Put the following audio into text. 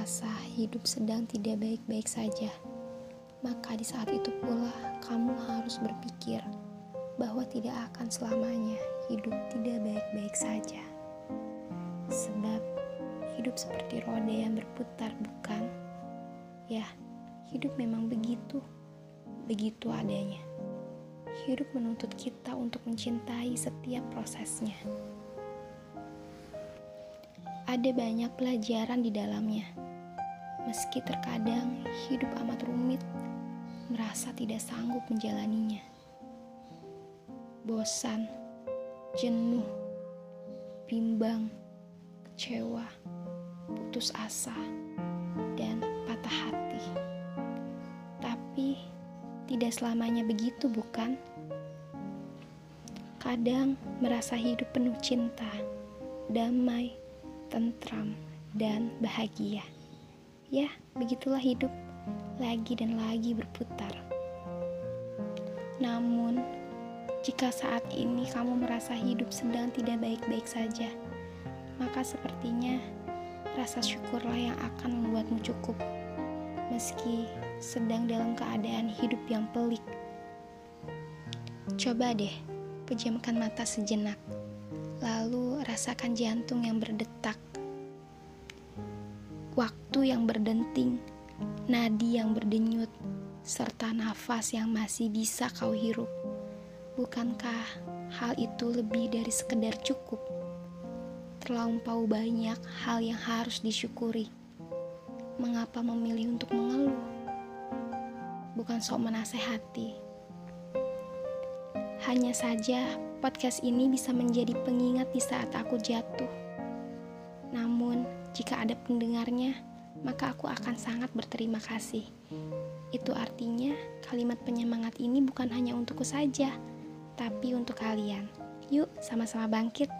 merasa hidup sedang tidak baik-baik saja, maka di saat itu pula kamu harus berpikir bahwa tidak akan selamanya hidup tidak baik-baik saja. Sebab hidup seperti roda yang berputar, bukan? Ya, hidup memang begitu, begitu adanya. Hidup menuntut kita untuk mencintai setiap prosesnya. Ada banyak pelajaran di dalamnya. Meski terkadang hidup amat rumit, merasa tidak sanggup menjalaninya. Bosan, jenuh, bimbang, kecewa, putus asa, dan patah hati. Tapi tidak selamanya begitu, bukan? Kadang merasa hidup penuh cinta, damai, tentram, dan bahagia. Ya, begitulah hidup, lagi dan lagi berputar. Namun, jika saat ini kamu merasa hidup sedang tidak baik-baik saja, maka sepertinya rasa syukurlah yang akan membuatmu cukup, meski sedang dalam keadaan hidup yang pelik. Coba deh, pejamkan mata sejenak lalu rasakan jantung yang berdetak, waktu yang berdenting, nadi yang berdenyut, serta nafas yang masih bisa kau hirup. Bukankah hal itu lebih dari sekedar cukup? Terlampau banyak hal yang harus disyukuri. Mengapa memilih untuk mengeluh? Bukan sok menasehati. Hanya saja podcast ini bisa menjadi pengingat di saat aku jatuh. Namun, jika ada pendengarnya, maka aku akan sangat berterima kasih. Itu artinya kalimat penyemangat ini bukan hanya untukku saja, tapi untuk kalian. Yuk, sama-sama bangkit.